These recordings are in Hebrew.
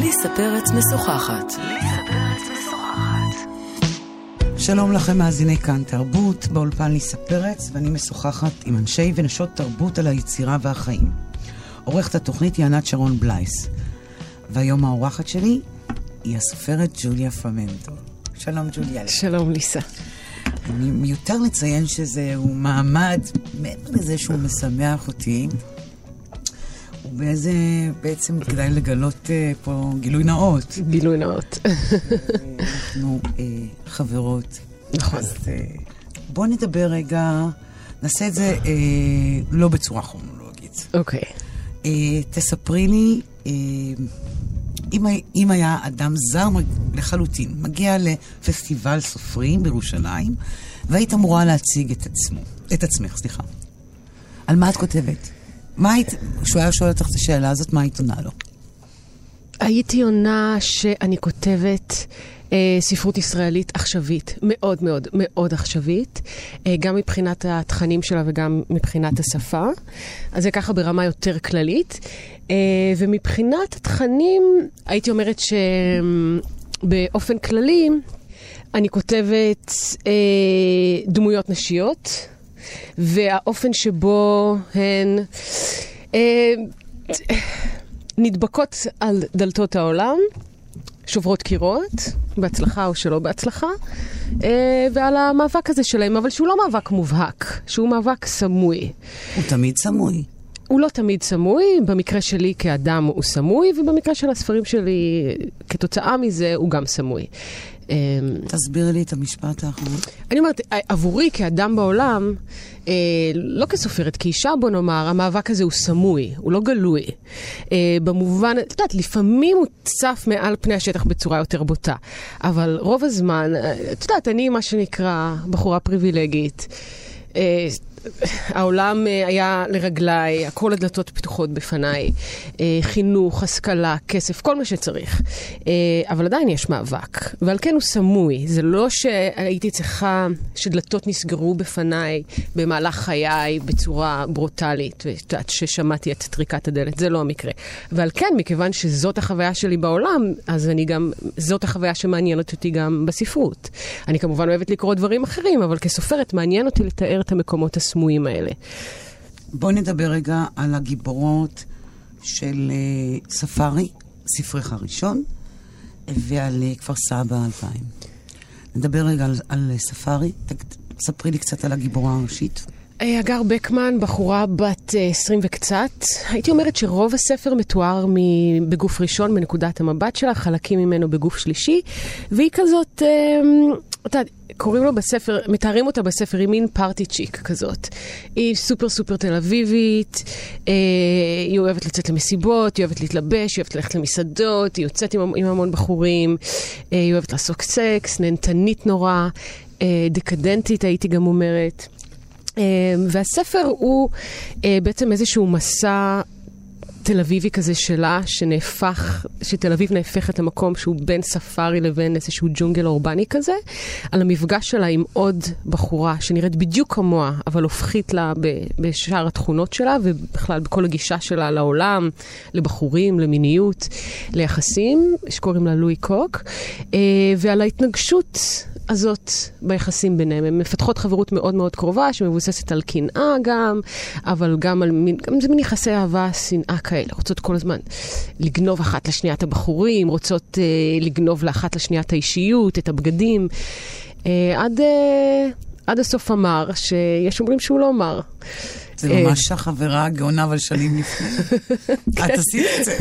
ליסה פרץ משוחחת. שלום לכם מאזיני כאן תרבות, באולפן ליסה פרץ, ואני משוחחת עם אנשי ונשות תרבות על היצירה והחיים. עורכת התוכנית היא ענת שרון בלייס. והיום האורחת שלי היא הסופרת ג'וליה פרמנטו. שלום ג'וליה. שלום ליסה. אני מיותר לציין שזהו מעמד, מעבר לזה שהוא משמח אותי, ובאיזה, בעצם כדאי לגלות uh, פה גילוי נאות. גילוי נאות. אנחנו uh, חברות. נכון. אז uh, בואו נדבר רגע, נעשה את זה uh, לא בצורה כרונולוגית. אוקיי. Okay. Uh, תספרי לי, uh, אם, אם היה אדם זר לחלוטין, מגיע לפסטיבל סופרים בירושלים, והיית אמורה להציג את עצמו, את עצמך, סליחה. על מה את כותבת? מה היית, כשהוא היה שואל אותך את השאלה הזאת, מה היית עונה לו? הייתי עונה שאני כותבת אה, ספרות ישראלית עכשווית, מאוד מאוד מאוד עכשווית, אה, גם מבחינת התכנים שלה וגם מבחינת השפה. אז זה ככה ברמה יותר כללית. אה, ומבחינת התכנים, הייתי אומרת שבאופן כללי, אני כותבת אה, דמויות נשיות. והאופן שבו הן אה, נדבקות על דלתות העולם, שוברות קירות, בהצלחה או שלא בהצלחה, אה, ועל המאבק הזה שלהם, אבל שהוא לא מאבק מובהק, שהוא מאבק סמוי. הוא תמיד סמוי. הוא לא תמיד סמוי, במקרה שלי כאדם הוא סמוי, ובמקרה של הספרים שלי, כתוצאה מזה, הוא גם סמוי. תסבירי לי את המשפט האחרון. אני אומרת, עבורי כאדם בעולם, אה, לא כסופרת, כאישה בוא נאמר, המאבק הזה הוא סמוי, הוא לא גלוי. אה, במובן, את יודעת, לפעמים הוא צף מעל פני השטח בצורה יותר בוטה, אבל רוב הזמן, את יודעת, אני מה שנקרא בחורה פריבילגית. אה, העולם אה, היה לרגליי, כל הדלתות פתוחות בפניי, אה, חינוך, השכלה, כסף, כל מה שצריך. אה, אבל עדיין יש מאבק, ועל כן הוא סמוי. זה לא שהייתי צריכה שדלתות נסגרו בפניי במהלך חיי בצורה ברוטלית, ששמעתי את טריקת הדלת, זה לא המקרה. ועל כן, מכיוון שזאת החוויה שלי בעולם, אז אני גם, זאת החוויה שמעניינת אותי גם בספרות. אני כמובן אוהבת לקרוא דברים אחרים, אבל כסופרת מעניין אותי לתאר את המקומות הסמויים. הסמויים האלה. בואי נדבר רגע על הגיבורות של uh, ספארי, ספרך הראשון, ועל uh, כפר סבא 2000. נדבר רגע על, על ספארי. ספרי לי קצת על הגיבורה הראשית. הגר בקמן, בחורה בת 20 וקצת. הייתי אומרת שרוב הספר מתואר בגוף ראשון, מנקודת המבט שלה, חלקים ממנו בגוף שלישי, והיא כזאת, אתה יודע, קוראים לו בספר, מתארים אותה בספר, היא מין פארטי צ'יק כזאת. היא סופר סופר תל אביבית, אה, היא אוהבת לצאת למסיבות, היא אוהבת להתלבש, היא אוהבת ללכת למסעדות, היא יוצאת עם, עם המון בחורים, אה, היא אוהבת לעסוק סקס, נהנתנית נורא, אה, דקדנטית הייתי גם אומרת. אה, והספר הוא אה, בעצם איזשהו מסע תל אביבי כזה שלה, שנהפך, שתל אביב נהפכת למקום שהוא בין ספארי לבין איזשהו ג'ונגל אורבני כזה, על המפגש שלה עם עוד בחורה שנראית בדיוק כמוה, אבל הופכית לה בשאר התכונות שלה, ובכלל בכל הגישה שלה לעולם, לבחורים, למיניות, ליחסים, שקוראים לה לואי קוק, אה, ועל ההתנגשות הזאת ביחסים ביניהם. הן מפתחות חברות מאוד מאוד קרובה, שמבוססת על קנאה גם, אבל גם על מין, גם זה מין יחסי אהבה, שנאה כאלה. רוצות כל הזמן לגנוב אחת לשנייה את הבחורים, רוצות אה, לגנוב לאחת לשנייה את האישיות, את הבגדים. אה, עד, אה, עד הסוף אמר, שיש אומרים שהוא לא אמר. זה אה, ממש החברה הגאונה, אבל שנים לפני. את עשית את זה.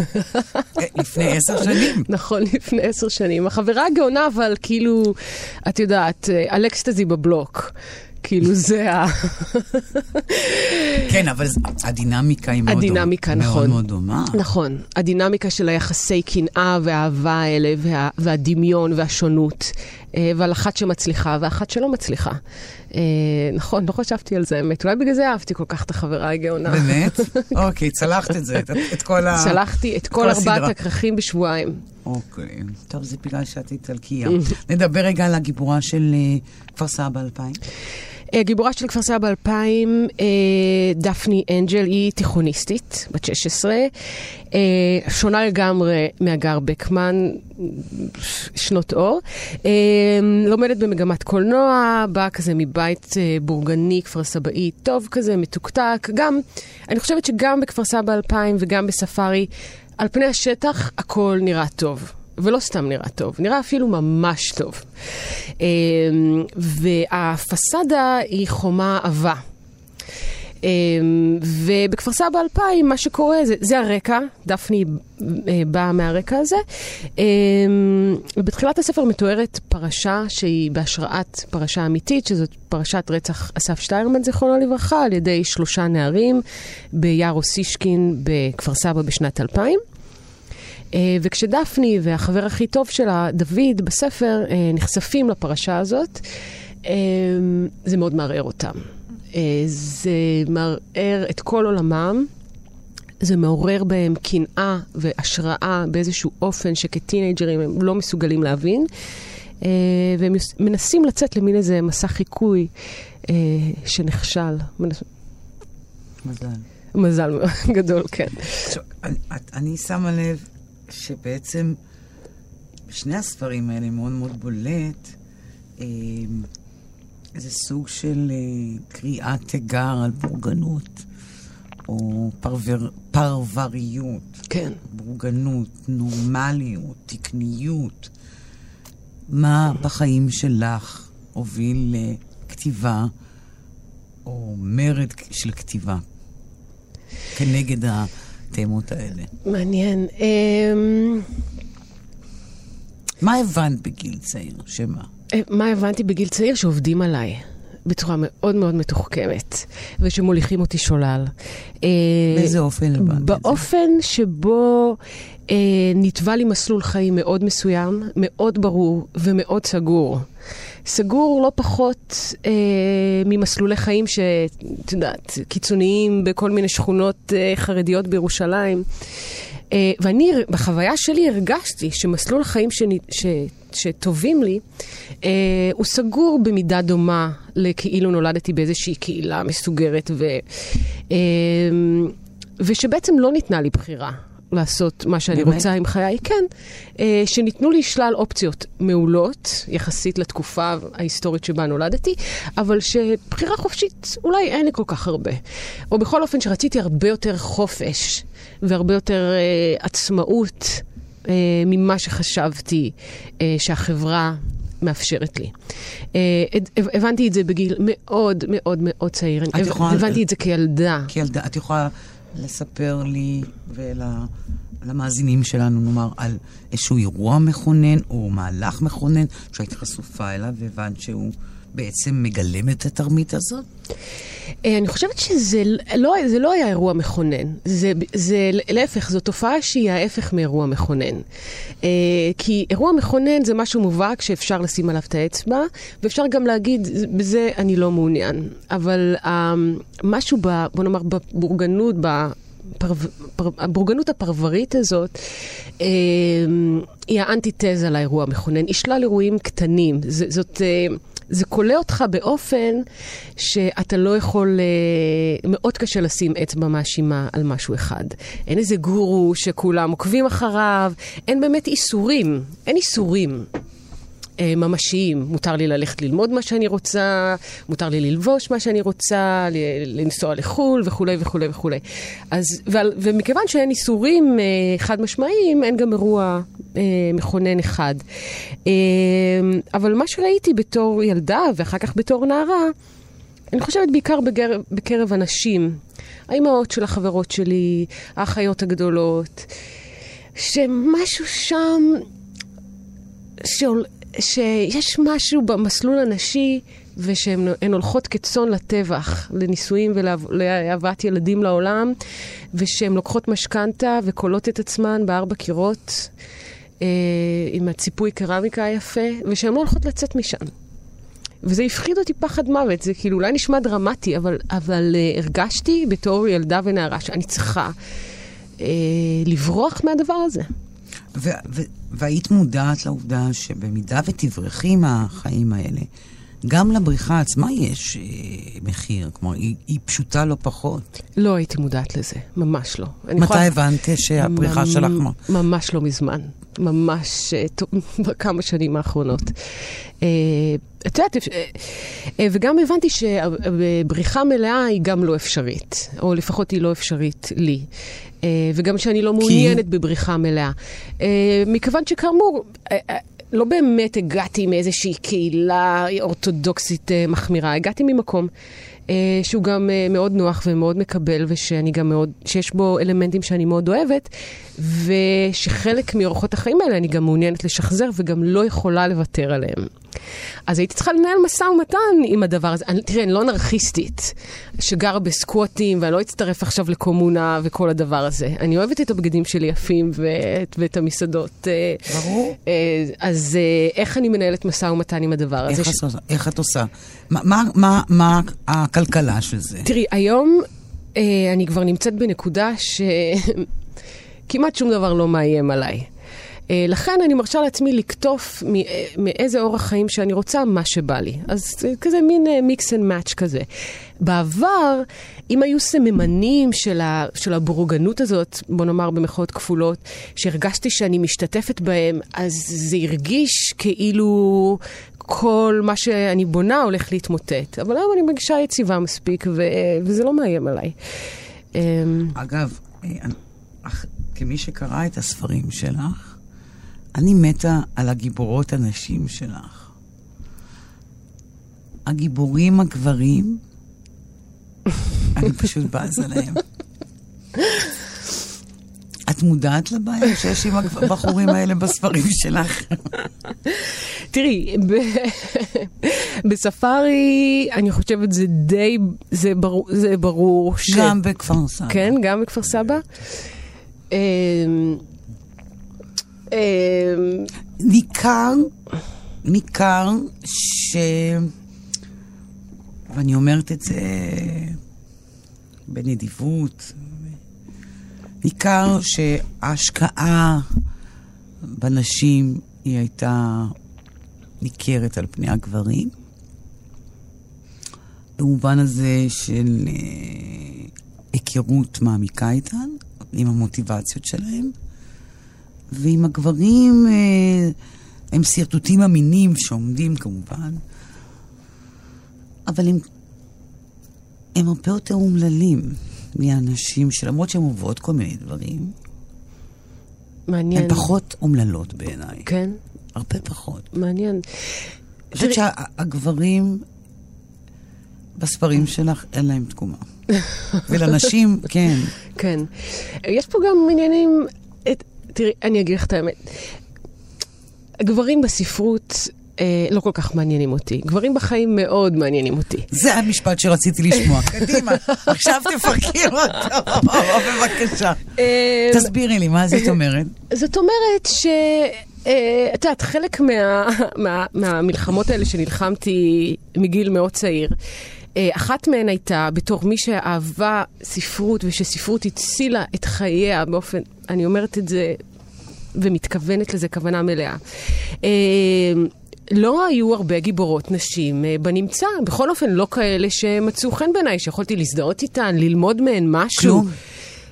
אה, לפני עשר שנים. נכון, לפני עשר שנים. החברה הגאונה, אבל כאילו, את יודעת, אה, אלקסטזי בבלוק. כאילו זה ה... כן, אבל הדינמיקה היא מאוד, הדינמיקה, דומה, נכון. מאוד מאוד דומה. נכון. הדינמיקה של היחסי קנאה והאהבה האלה, וה, והדמיון והשונות, ועל אחת שמצליחה ואחת שלא מצליחה. אה, נכון, לא חשבתי על זה, האמת. אולי בגלל זה אהבתי כל כך את החברה הגאונה. באמת? אוקיי, צלחת את זה, את כל ה... צלחתי את כל ארבעת הכרכים בשבועיים. אוקיי, טוב, זה בגלל שאת איטלקיה. נדבר רגע על הגיבורה של אה, כפר סבא 2000. גיבורה של כפר סבא 2000, דפני אנג'ל, היא תיכוניסטית, בת 16, שונה לגמרי מהגר בקמן, שנות אור. לומדת במגמת קולנוע, באה כזה מבית בורגני, כפר סבאי טוב כזה, מתוקתק. גם, אני חושבת שגם בכפר סבא 2000 וגם בספארי, על פני השטח הכל נראה טוב. ולא סתם נראה טוב, נראה אפילו ממש טוב. והפסאדה היא חומה עבה. ובכפר סבא 2000, מה שקורה, זה, זה הרקע, דפני באה מהרקע הזה. בתחילת הספר מתוארת פרשה שהיא בהשראת פרשה אמיתית, שזאת פרשת רצח אסף שטיירמן, זיכרונו לברכה, על ידי שלושה נערים ביער אוסישקין בכפר סבא בשנת 2000. וכשדפני והחבר הכי טוב שלה, דוד, בספר, נחשפים לפרשה הזאת, זה מאוד מערער אותם. זה מערער את כל עולמם, זה מעורר בהם קנאה והשראה באיזשהו אופן שכטינג'רים הם לא מסוגלים להבין, והם מנסים לצאת למין איזה מסע חיקוי שנכשל. מזל. מזל גדול, כן. עכשיו, אני, אני שמה לב שבעצם בשני הספרים האלה מאוד מאוד בולט איזה סוג של קריאת תיגר על בורגנות, או פרבר, פרבריות. כן. בורגנות, נורמליות, תקניות. מה בחיים שלך הוביל לכתיבה, או מרד של כתיבה, כנגד התמות האלה? מעניין. מה הבנת בגיל צעיר? שמה? מה הבנתי בגיל צעיר? שעובדים עליי. בצורה מאוד מאוד מתוחכמת, ושמוליכים אותי שולל. באיזה אופן הבנת את זה? באופן שבו אה, נתבע לי מסלול חיים מאוד מסוים, מאוד ברור ומאוד סגור. סגור לא פחות אה, ממסלולי חיים שאת יודעת, קיצוניים בכל מיני שכונות אה, חרדיות בירושלים. אה, ואני, בחוויה שלי הרגשתי שמסלול החיים שאני, ש, שטובים לי, אה, הוא סגור במידה דומה לכאילו נולדתי באיזושהי קהילה מסוגרת, ו, אה, ושבעצם לא ניתנה לי בחירה. לעשות מה שאני באמת? רוצה עם חיי, כן, אה, שניתנו לי שלל אופציות מעולות, יחסית לתקופה ההיסטורית שבה נולדתי, אבל שבחירה חופשית אולי אין לי כל כך הרבה. או בכל אופן שרציתי הרבה יותר חופש והרבה יותר אה, עצמאות אה, ממה שחשבתי אה, שהחברה מאפשרת לי. אה, הבנתי את זה בגיל מאוד מאוד מאוד צעיר. הבנתי את זה כילדה. כילדה. את יכולה לספר לי ולמאזינים שלנו, נאמר, על איזשהו אירוע מכונן או מהלך מכונן שהיית חשופה אליו והבנת שהוא בעצם מגלם את התרמית הזאת? אני חושבת שזה לא, זה לא היה אירוע מכונן. זה, זה להפך, זו תופעה שהיא ההפך מאירוע מכונן. כי אירוע מכונן זה משהו מובהק שאפשר לשים עליו את האצבע, ואפשר גם להגיד, בזה אני לא מעוניין. אבל משהו, ב, בוא נאמר, בבורגנות, הבורגנות הפרברית הזאת אה, היא האנטיתזה לאירוע המכונן. היא שלל אירועים קטנים. ז, זאת... אה, זה כולא אותך באופן שאתה לא יכול, אה, מאוד קשה לשים אצבע מאשימה על משהו אחד. אין איזה גורו שכולם עוקבים אחריו, אין באמת איסורים, אין איסורים. ממשיים. מותר לי ללכת ללמוד מה שאני רוצה, מותר לי ללבוש מה שאני רוצה, לנסוע לחו"ל וכולי וכולי וכולי. אז, ועל, ומכיוון שאין איסורים אה, חד משמעיים, אין גם אירוע אה, מכונן אחד. אה, אבל מה שראיתי בתור ילדה ואחר כך בתור נערה, אני חושבת בעיקר בגר, בקרב אנשים, האימהות של החברות שלי, האחיות הגדולות, שמשהו שם... שעול, שיש משהו במסלול הנשי, ושהן הולכות כצאן לטבח, לנישואים ולהבאת ילדים לעולם, ושהן לוקחות משכנתה וכולות את עצמן בארבע קירות, אה, עם הציפוי קרמיקה היפה, ושהן לא הולכות לצאת משם. וזה הפחיד אותי פחד מוות, זה כאילו אולי נשמע דרמטי, אבל, אבל uh, הרגשתי בתור ילדה ונערה שאני צריכה uh, לברוח מהדבר הזה. והיית מודעת לעובדה שבמידה ותברכי מהחיים האלה, גם לבריחה עצמה יש אה, מחיר, כלומר, היא, היא פשוטה לא פחות. לא הייתי מודעת לזה, ממש לא. מתי יכולה- הבנת שהבריחה ממ- שלך... ממש לא מזמן. ממש אה, בכמה שנים האחרונות. אה, את יודעת, אה, וגם הבנתי שבריחה מלאה היא גם לא אפשרית, או לפחות היא לא אפשרית לי. וגם שאני לא מעוניינת בבריחה מלאה. אה, מכיוון שכאמור, לא באמת הגעתי מאיזושהי קהילה אורתודוקסית אה, מחמירה, הגעתי ממקום שהוא גם אה, מאוד נוח ומאוד מקבל, ושאני גם מאוד, שיש בו אלמנטים שאני מאוד אוהבת, ושחלק מאורחות החיים האלה אני גם מעוניינת לשחזר וגם לא יכולה לוותר עליהם. אז הייתי צריכה לנהל משא ומתן עם הדבר הזה. אני, תראה, אני לא אנרכיסטית שגרה בסקווטים, ואני לא אצטרף עכשיו לקומונה וכל הדבר הזה. אני אוהבת את הבגדים שלי יפים ואת, ואת המסעדות. אה, ברור. אה, אז אה, איך אני מנהלת משא ומתן עם הדבר הזה? איך, ש- את עושה- איך את עושה? מה, מה, מה, מה הכלכלה של זה? תראי, היום אה, אני כבר נמצאת בנקודה שכמעט שום דבר לא מאיים עליי. אה, לכן אני מרשה לעצמי לקטוף מ- אה, מאיזה אורח חיים שאני רוצה, מה שבא לי. אז זה כזה מין מיקס אנד מאץ' כזה. בעבר, אם היו סממנים של, ה, של הבורגנות הזאת, בוא נאמר במחאות כפולות, שהרגשתי שאני משתתפת בהם, אז זה הרגיש כאילו כל מה שאני בונה הולך להתמוטט. אבל היום אני מרגישה יציבה מספיק, ו, וזה לא מאיים עליי. אמ, אגב, אה, כמי שקרא את הספרים שלך, אני מתה על הגיבורות הנשים שלך. הגיבורים הגברים, אני פשוט בזה להם. את מודעת לבעיה שיש עם הבחורים האלה בספרים שלך? תראי, בספארי, אני חושבת זה די, זה ברור, זה ברור ש... גם בכפר סבא. כן, גם בכפר סבא. אמ, אמ, ניכר, ניכר ש... ואני אומרת את זה בנדיבות, ניכר שההשקעה בנשים היא הייתה ניכרת על פני הגברים, במובן הזה של אה, היכרות מעמיקה איתן, עם המוטיבציות שלהם. ועם הגברים אה, הם שרטוטים אמינים שעומדים כמובן, אבל הם, הם הרבה יותר אומללים מהנשים שלמרות שהן עוברות כל מיני דברים, מעניין. הן פחות אומללות בעיניי. כן, הרבה פחות. מעניין. אני חושבת שהגברים בספרים שלך אין להם תקומה. ולנשים, כן. כן. יש פה גם עניינים, את, תראי, אני אגיד לך את האמת. גברים בספרות אה, לא כל כך מעניינים אותי. גברים בחיים מאוד מעניינים אותי. זה המשפט שרציתי לשמוע. קדימה, עכשיו תפרקי אותו, בבקשה. אה, תסבירי לי, מה זאת אומרת? זאת אומרת ש... אה, את יודעת, חלק מה, מה, מהמלחמות האלה שנלחמתי מגיל מאוד צעיר, אה, אחת מהן הייתה בתור מי שאהבה ספרות ושספרות הצילה את חייה באופן, אני אומרת את זה ומתכוונת לזה כוונה מלאה. לא היו הרבה גיבורות נשים אה, בנמצא, בכל אופן לא כאלה שמצאו חן בעיניי, שיכולתי להזדהות איתן, ללמוד מהן משהו. כלום?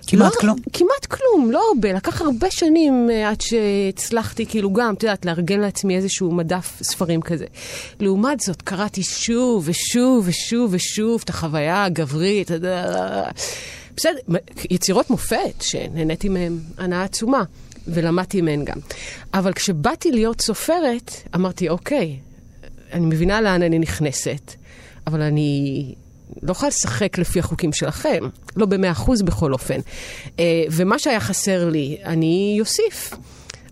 כמעט לא, כלום? כמעט כלום, לא הרבה. לקח הרבה שנים אה, עד שהצלחתי, כאילו גם, את יודעת, לארגן לעצמי איזשהו מדף ספרים כזה. לעומת זאת, קראתי שוב ושוב ושוב ושוב את החוויה הגברית. בסדר, יצירות מופת שנהניתי מהן הנאה עצומה, ולמדתי מהן גם. אבל כשבאתי להיות סופרת, אמרתי, אוקיי, אני מבינה לאן אני נכנסת, אבל אני לא יכולה לשחק לפי החוקים שלכם, לא במאה אחוז בכל אופן. אה, ומה שהיה חסר לי, אני אוסיף.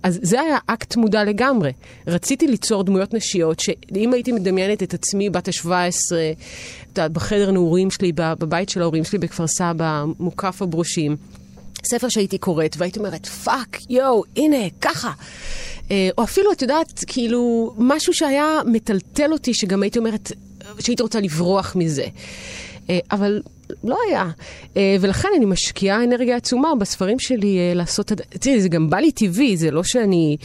אז זה היה אקט מודע לגמרי. רציתי ליצור דמויות נשיות, שאם הייתי מדמיינת את עצמי בת ה-17, את יודעת, בחדר נעורים שלי, בבית של ההורים שלי בכפר סבא, מוקף הברושים, ספר שהייתי קוראת, והייתי אומרת, fuck, יואו, הנה, ככה. אה, או אפילו, את יודעת, כאילו, משהו שהיה מטלטל אותי, שגם הייתי אומרת, שהייתי רוצה לברוח מזה. אה, אבל לא היה. אה, ולכן אני משקיעה אנרגיה עצומה בספרים שלי לעשות... תראי, זה גם בא לי טבעי, זה לא שאני...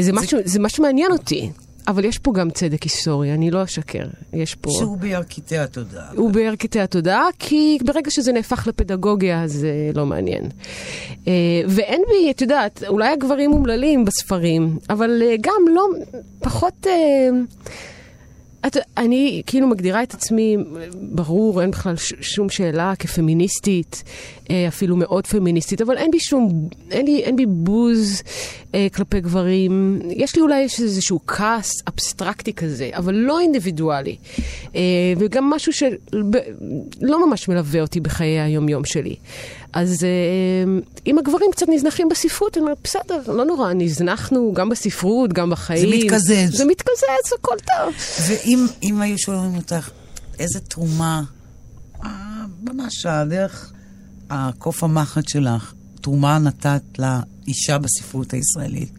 זה משהו, זה משהו מעניין אותי. אבל יש פה גם צדק היסטורי, אני לא אשקר. יש פה... שהוא בירכתי התודעה. הוא בירכתי התודעה, כי ברגע שזה נהפך לפדגוגיה, זה לא מעניין. אה, ואין בי, את יודעת, אולי הגברים אומללים בספרים, אבל אה, גם לא, פחות... אה, את, אני כאילו מגדירה את עצמי, ברור, אין בכלל ש, שום שאלה כפמיניסטית, אה, אפילו מאוד פמיניסטית, אבל אין בי שום, אין, לי, אין בי בוז אה, כלפי גברים. יש לי אולי איזשהו כעס אבסטרקטי כזה, אבל לא אינדיבידואלי. אה, וגם משהו שלא ממש מלווה אותי בחיי היום-יום שלי. אז אם הגברים קצת נזנחים בספרות, אני אומרת, בסדר, לא נורא, נזנחנו גם בספרות, גם בחיים. זה מתקזז. זה מתקזז, הכל טוב. ואם היו שואלים אותך, איזה תרומה, ממש דרך הקוף המחט שלך, תרומה נתת לאישה בספרות הישראלית,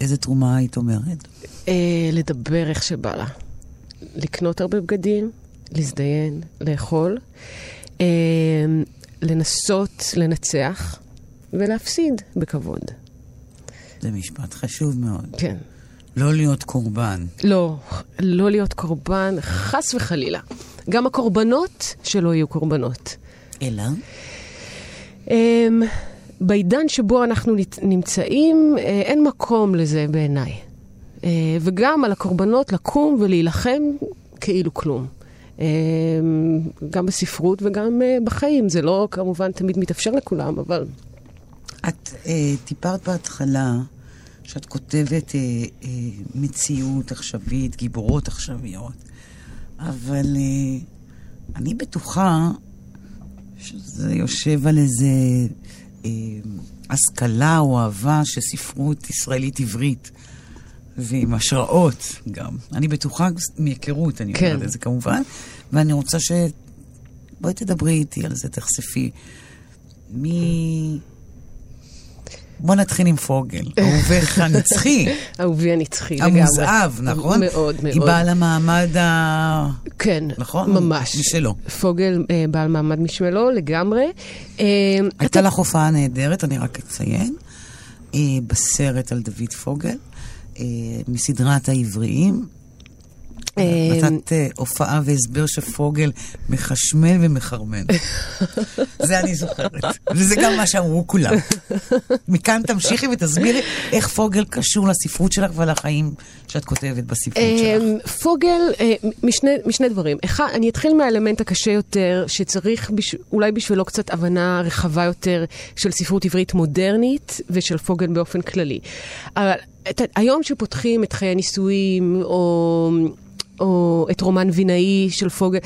איזה תרומה היית אומרת? אה, לדבר איך שבא לה. לקנות הרבה בגדים, להזדיין, לאכול. אה, לנסות לנצח ולהפסיד בכבוד. זה משפט חשוב מאוד. כן. לא להיות קורבן. לא, לא להיות קורבן, חס וחלילה. גם הקורבנות שלא יהיו קורבנות. אלא? Um, בעידן שבו אנחנו נמצאים, uh, אין מקום לזה בעיניי. Uh, וגם על הקורבנות לקום ולהילחם כאילו כלום. אמ, גם בספרות וגם אה, בחיים. זה לא כמובן תמיד מתאפשר לכולם, אבל... את אה, בהתחלה שאת כותבת אה, אה, מציאות עכשווית, גיבורות עכשוויות, אבל אה, אני בטוחה שזה יושב על איזה אה, השכלה או אהבה של ספרות ישראלית עברית. ועם השראות גם. אני בטוחה מהיכרות, אני כן. אומרת את זה כמובן, ואני רוצה ש... בואי תדברי איתי על זה, תחשפי. מי... בוא נתחיל עם פוגל, אהובך הנצחי. אהובי הנצחי, לגמרי. המוזהב, נכון? מאוד, מאוד. היא בעל המעמד ה... כן, נכון? ממש. משלו. פוגל אה, בעל מעמד משלו, לגמרי. אה, הייתה לך הופעה נהדרת, אני רק אציין, אה, בסרט על דוד פוגל. אה, מסדרת העבריים. אה, נתת אה, הופעה והסבר שפוגל מחשמל ומחרמן. זה אני זוכרת. וזה גם מה שאמרו כולם. מכאן תמשיכי ותסבירי איך פוגל קשור לספרות שלך ולחיים שאת כותבת בספרות שלך. פוגל, משני דברים. אחד, אני אתחיל מהאלמנט הקשה יותר, שצריך אולי בשבילו קצת הבנה רחבה יותר של ספרות עברית מודרנית ושל פוגל באופן כללי. אבל היום שפותחים את חיי הנישואים, או, או את רומן וינאי של פוגל,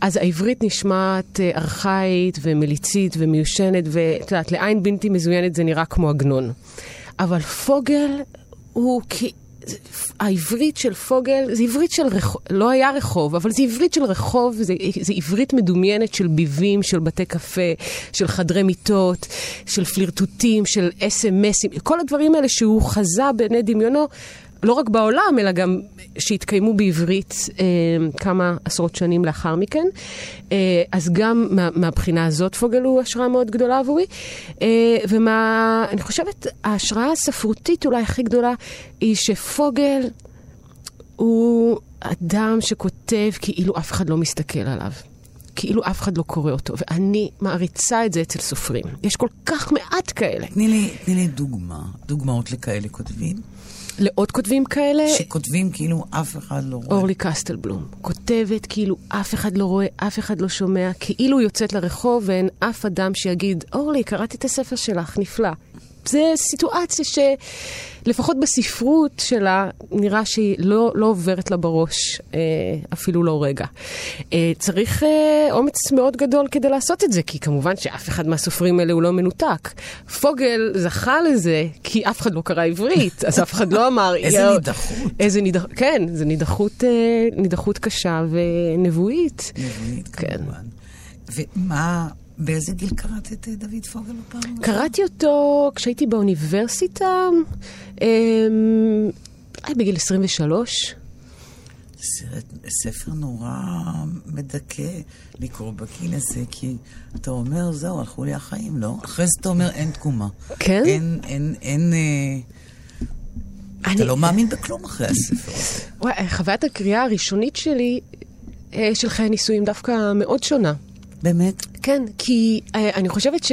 אז העברית נשמעת אה, ארכאית ומליצית ומיושנת, ואת יודעת, לעין בלתי מזוינת זה נראה כמו עגנון. אבל פוגל הוא כי... העברית של פוגל זה עברית של רחוב, לא היה רחוב, אבל זה עברית של רחוב, זה, זה עברית מדומיינת של ביבים, של בתי קפה, של חדרי מיטות, של פלירטוטים, של אס.אם.אסים, כל הדברים האלה שהוא חזה בעיני דמיונו, לא רק בעולם, אלא גם שהתקיימו בעברית אה, כמה עשרות שנים לאחר מכן. אה, אז גם מה, מהבחינה הזאת פוגל הוא השראה מאוד גדולה עבורי. אה, ומה, אני חושבת, ההשראה הספרותית אולי הכי גדולה היא שפוגל הוא אדם שכותב כאילו אף אחד לא מסתכל עליו. כאילו אף אחד לא קורא אותו, ואני מעריצה את זה אצל סופרים. יש כל כך מעט כאלה. תני לי, תני לי דוגמה, דוגמאות לכאלה כותבים. לעוד כותבים כאלה. שכותבים כאילו אף אחד לא רואה. אורלי קסטלבלום. כותבת כאילו אף אחד לא רואה, אף אחד לא שומע, כאילו יוצאת לרחוב ואין אף אדם שיגיד, אורלי, קראתי את הספר שלך, נפלא. זה סיטואציה שלפחות בספרות שלה נראה שהיא לא, לא עוברת לה בראש אה, אפילו לא רגע. אה, צריך אה, אומץ מאוד גדול כדי לעשות את זה, כי כמובן שאף אחד מהסופרים האלה הוא לא מנותק. פוגל זכה לזה כי אף אחד לא קרא עברית, אז אף אחד לא אמר... איזה נידחות. איזה נידחות, כן, זו נידחות, אה, נידחות קשה ונבואית. נבואית, כן. כמובן. ומה... באיזה גיל קראת את אה, דוד פוגל בפעם? קראתי אותו כשהייתי באוניברסיטה, אולי בגיל 23. סרט, ספר נורא מדכא לקרוא בגיל הזה, כי אתה אומר, זהו, הלכו לי החיים, לא? אחרי זה אתה אומר, אין תקומה. כן? אין, אין, אין, אה, אתה אני- לא מאמין בכלום אחרי הספר הזה. וואי, חוויית הקריאה הראשונית שלי אה, של חיי נישואים דווקא מאוד שונה. באמת? כן, כי אה, אני חושבת ש...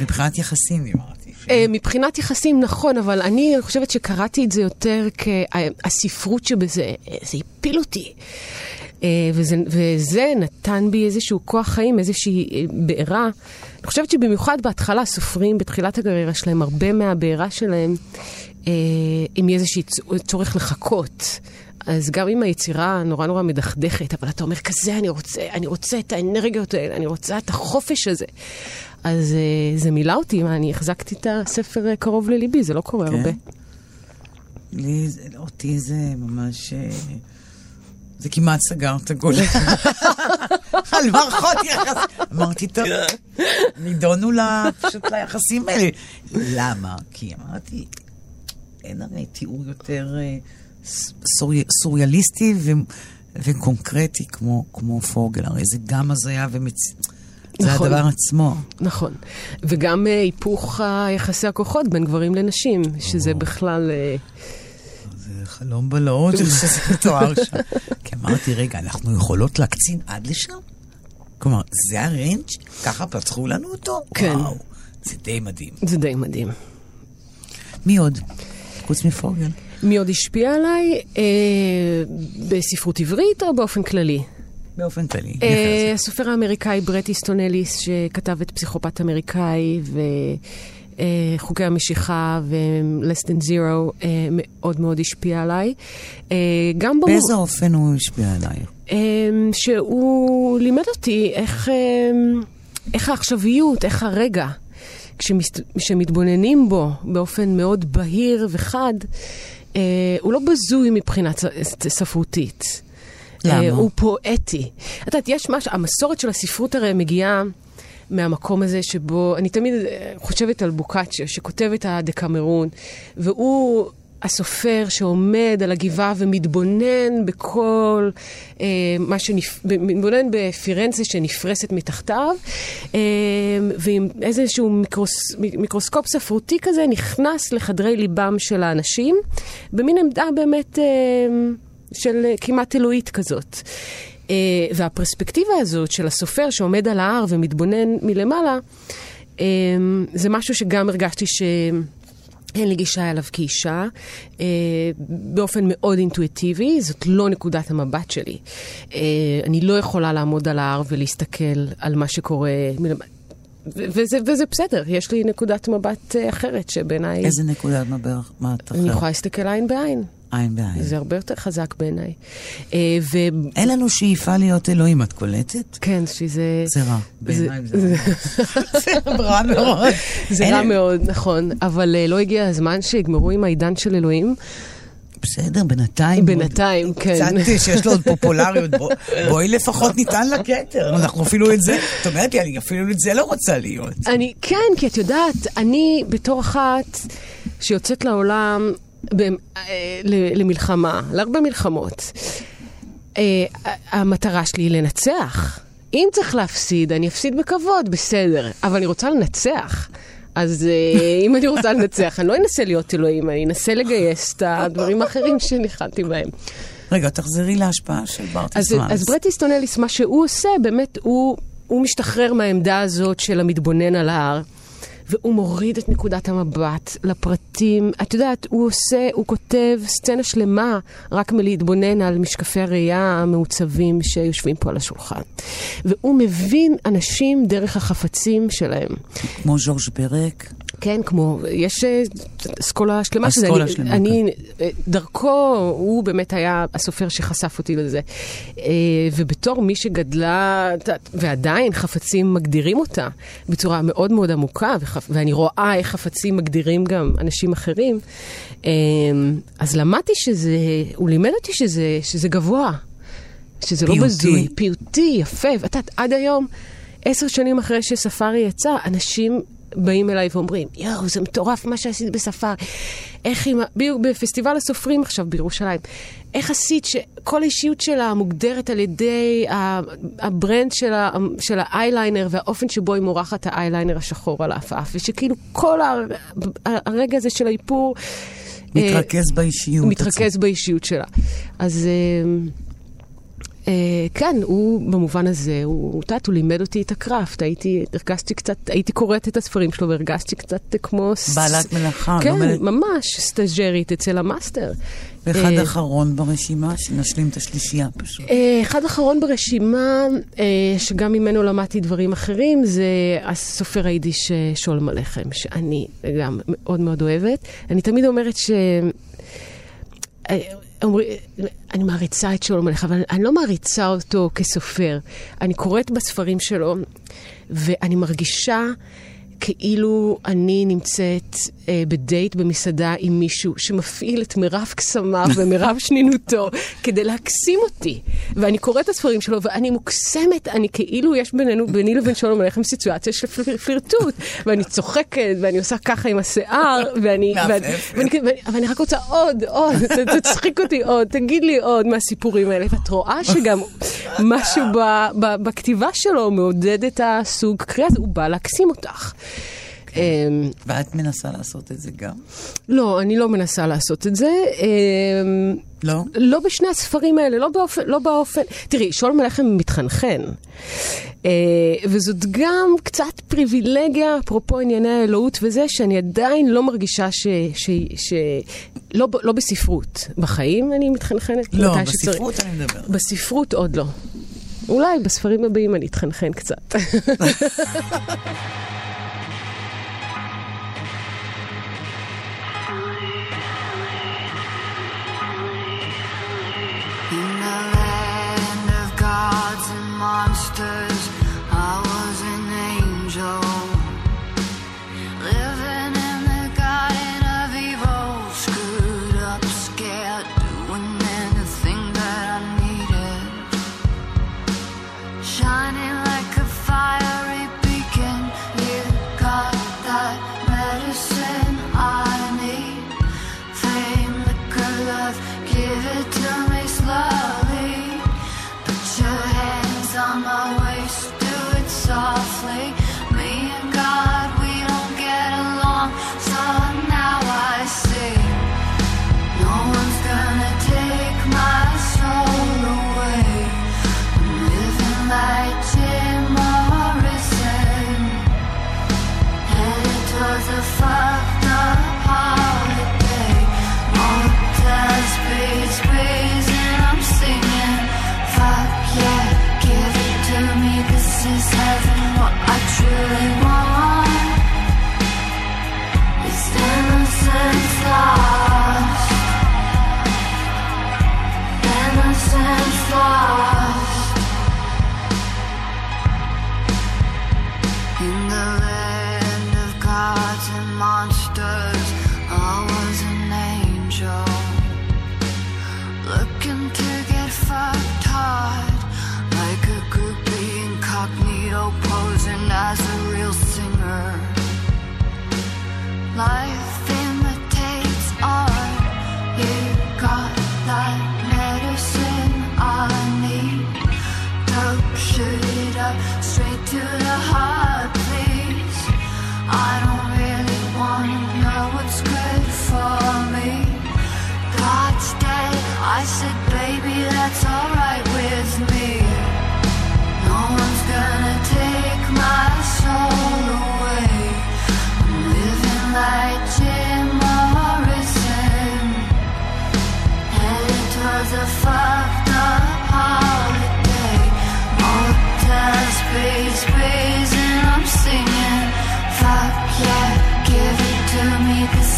מבחינת יחסים, אמרתי. אה, מבחינת יחסים, נכון, אבל אני חושבת שקראתי את זה יותר כהספרות שבזה, אה, זה הפיל אותי. וזה, וזה נתן בי איזשהו כוח חיים, איזושהי בעירה. אני חושבת שבמיוחד בהתחלה, סופרים בתחילת הקריירה שלהם, הרבה מהבעירה שלהם, אה, עם איזשהו צורך לחכות. אז גם אם היצירה נורא נורא מדכדכת, אבל אתה אומר, כזה אני רוצה, אני רוצה את האנרגיות האלה, אני רוצה את החופש הזה. אז uh, זה מילא אותי, מה, אני החזקתי את הספר uh, קרוב לליבי, זה לא קורה כן? הרבה. לי, אותי זה ממש... אה, זה כמעט סגר את הגולה. על מערכות יחס. אמרתי, טוב, נידונו לה- פשוט ליחסים האלה. למה? כי אמרתי, אין הרי תיאור יותר אה, סורי- סוריאליסטי ו- וקונקרטי כמו, כמו פוגל. הרי זה גם הזיה ומצ... זה נכון. הדבר עצמו. נכון. וגם uh, היפוך היחסי הכוחות בין גברים לנשים, שזה בכלל... Uh, זה חלום בלהות, שזה מתואר שם. כי אמרתי, רגע, אנחנו יכולות להקצין עד לשם? כלומר, זה הרנג'? ככה פתחו לנו אותו? כן. וואו, זה די מדהים. זה די מדהים. מי עוד? חוץ מפוגל. מי עוד השפיע עליי? Uh, בספרות עברית או באופן כללי? באופן כללי. נכנס. הסופר האמריקאי ברט איסטון אליס, שכתב את פסיכופת אמריקאי וחוקי המשיכה ו-Less than Zero, uh, מאוד מאוד השפיע עליי. Uh, גם במור... באיזה אופן הוא השפיע עלייך? אמ, שהוא לימד אותי איך, אמ, איך העכשוויות, איך הרגע, כשמתבוננים בו באופן מאוד בהיר וחד, אה, הוא לא בזוי מבחינה ספרותית. למה? אה, הוא פואטי. את יודעת, יש משהו, המסורת של הספרות הרי מגיעה מהמקום הזה שבו, אני תמיד אה, חושבת על בוקאצ'ו, שכותב את הדקמרון, והוא הסופר שעומד על הגבעה ומתבונן בכל אה, מה שנפ... מתבונן בפירנצה שנפרסת מתחתיו, אה, ועם איזשהו מיקרוס... מיקרוסקופ ספרותי כזה נכנס לחדרי ליבם של האנשים, במין עמדה באמת... אה, של אה, כמעט אלוהית כזאת. Uh, והפרספקטיבה הזאת של הסופר שעומד על ההר ומתבונן מלמעלה, um, זה משהו שגם הרגשתי שאין לי גישה אליו כאישה, uh, באופן מאוד אינטואיטיבי, זאת לא נקודת המבט שלי. Uh, אני לא יכולה לעמוד על ההר ולהסתכל על מה שקורה וזה, וזה בסדר, יש לי נקודת מבט אה, אחרת שבעיניי, איזה נקודת מבט אחרת? אני יכולה להסתכל עין בעין. עין בעין. זה הרבה יותר חזק בעיניי. אה, אין לנו שאיפה להיות אלוהים, את קולטת? וכן, שזה... זה רע. בעיניי זה רע. זה רע מאוד. זה רע מאוד, נכון. אבל אה, לא הגיע הזמן שיגמרו עם העידן של אלוהים? בסדר, בינתיים. בינתיים, עוד- כן. קצת שיש לו עוד פופולריות. בוא- בואי לפחות ניתן לה כתר. אנחנו אפילו את זה, את אומרת לי, אני אפילו את זה לא רוצה להיות. אני, כן, כי את יודעת, אני בתור אחת שיוצאת לעולם למלחמה, להרבה מלחמות, אה, המטרה שלי היא לנצח. אם צריך להפסיד, אני אפסיד בכבוד, בסדר, אבל אני רוצה לנצח. אז אה, אם אני רוצה לנצח, אני לא אנסה להיות אלוהים, אני אנסה לגייס את הדברים האחרים שניחלתי בהם. רגע, תחזרי להשפעה של ברטיס אז, אז ברט איסטון אליס, מה שהוא עושה, באמת, הוא, הוא משתחרר מהעמדה הזאת של המתבונן על ההר, והוא מוריד את נקודת המבט לפרטים. את יודעת, הוא עושה, הוא כותב סצנה שלמה רק מלהתבונן על משקפי הראייה המעוצבים שיושבים פה על השולחן. והוא מבין אנשים דרך החפצים שלהם. כמו ז'ורג' פרק. כן, כמו, יש אה, אסכולה שלמה שזה. אסכולה שלמה, אני, אה, דרכו, הוא באמת היה הסופר שחשף אותי לזה. אה, ובתור מי שגדלה, ועדיין חפצים מגדירים אותה בצורה מאוד מאוד עמוקה, ואני רואה איך חפצים מגדירים גם אנשים אחרים, אה, אז למדתי שזה, הוא לימד אותי שזה, שזה גבוה. שזה לא פיוטי. בזוי, פיוטי, יפה. ואת יודעת, עד היום, עשר שנים אחרי שספארי יצא, אנשים באים אליי ואומרים, יואו, זה מטורף מה שעשית בספארי. איך עם... בדיוק בפסטיבל הסופרים עכשיו בירושלים, איך עשית שכל האישיות שלה מוגדרת על ידי ה brand של, ה... של האייליינר והאופן שבו היא מורחת האייליינר השחור על העפעף, ושכאילו כל ה... הרגע הזה של האיפור... מתרכז באישיות. מתרכז באישיות שלה. אז... אה, כן, הוא במובן הזה, הוא, את יודעת, הוא לימד אותי את ה craft. הייתי, הרגשתי קצת, הייתי קוראת את הספרים שלו והרגשתי קצת כמו... בעלת מלאכה. כן, לומדת... ממש, סטאג'רית אצל המאסטר. ואחד אה, אחרון ברשימה, שנשלים את השלישייה פשוט. אה, אחד אחרון ברשימה, אה, שגם ממנו למדתי דברים אחרים, זה הסופר היידיש שולם הלחם, שאני גם מאוד מאוד אוהבת. אני תמיד אומרת ש... אומרים, אני מעריצה את שלום מלך, אבל אני לא מעריצה אותו כסופר. אני קוראת בספרים שלו, ואני מרגישה כאילו אני נמצאת אה, בדייט במסעדה עם מישהו שמפעיל את מירב קסמיו ומירב שנינותו כדי להקסים אותי. ואני קוראת את הספרים שלו ואני מוקסמת, אני כאילו יש בינינו, ביני לבין שלום עליכם סיטואציה של פליר, פלירטוט. ואני צוחקת ואני עושה ככה עם השיער, ואני, ואני, ואני, ואני, ואני רק רוצה עוד, עוד, תצחיק אותי עוד, תגיד לי עוד מהסיפורים האלה. ואת רואה שגם משהו ב, ב, בכתיבה שלו מעודד את הסוג קריאה הזה, הוא בא להקסים אותך. אמ, ואת מנסה לעשות את זה גם? לא, אני לא מנסה לעשות את זה. אמ, לא? לא בשני הספרים האלה, לא באופן... לא באופן... תראי, שאול מלחם מתחנחן. Uh, וזאת גם קצת פריבילגיה, אפרופו ענייני האלוהות וזה, שאני עדיין לא מרגישה ש... ש, ש לא, לא בספרות. בחיים אני מתחנחנת לא, בספרות שצריך. אני מדבר. בספרות עוד לא. אולי בספרים הבאים אני אתחנחן קצת. monsters. I was an angel. was a fire.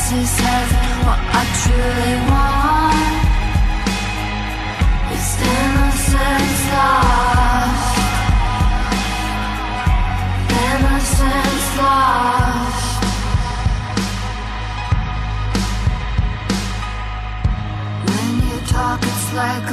chances have what I truly want. It's innocence lost. Innocence lost. When you talk, it's like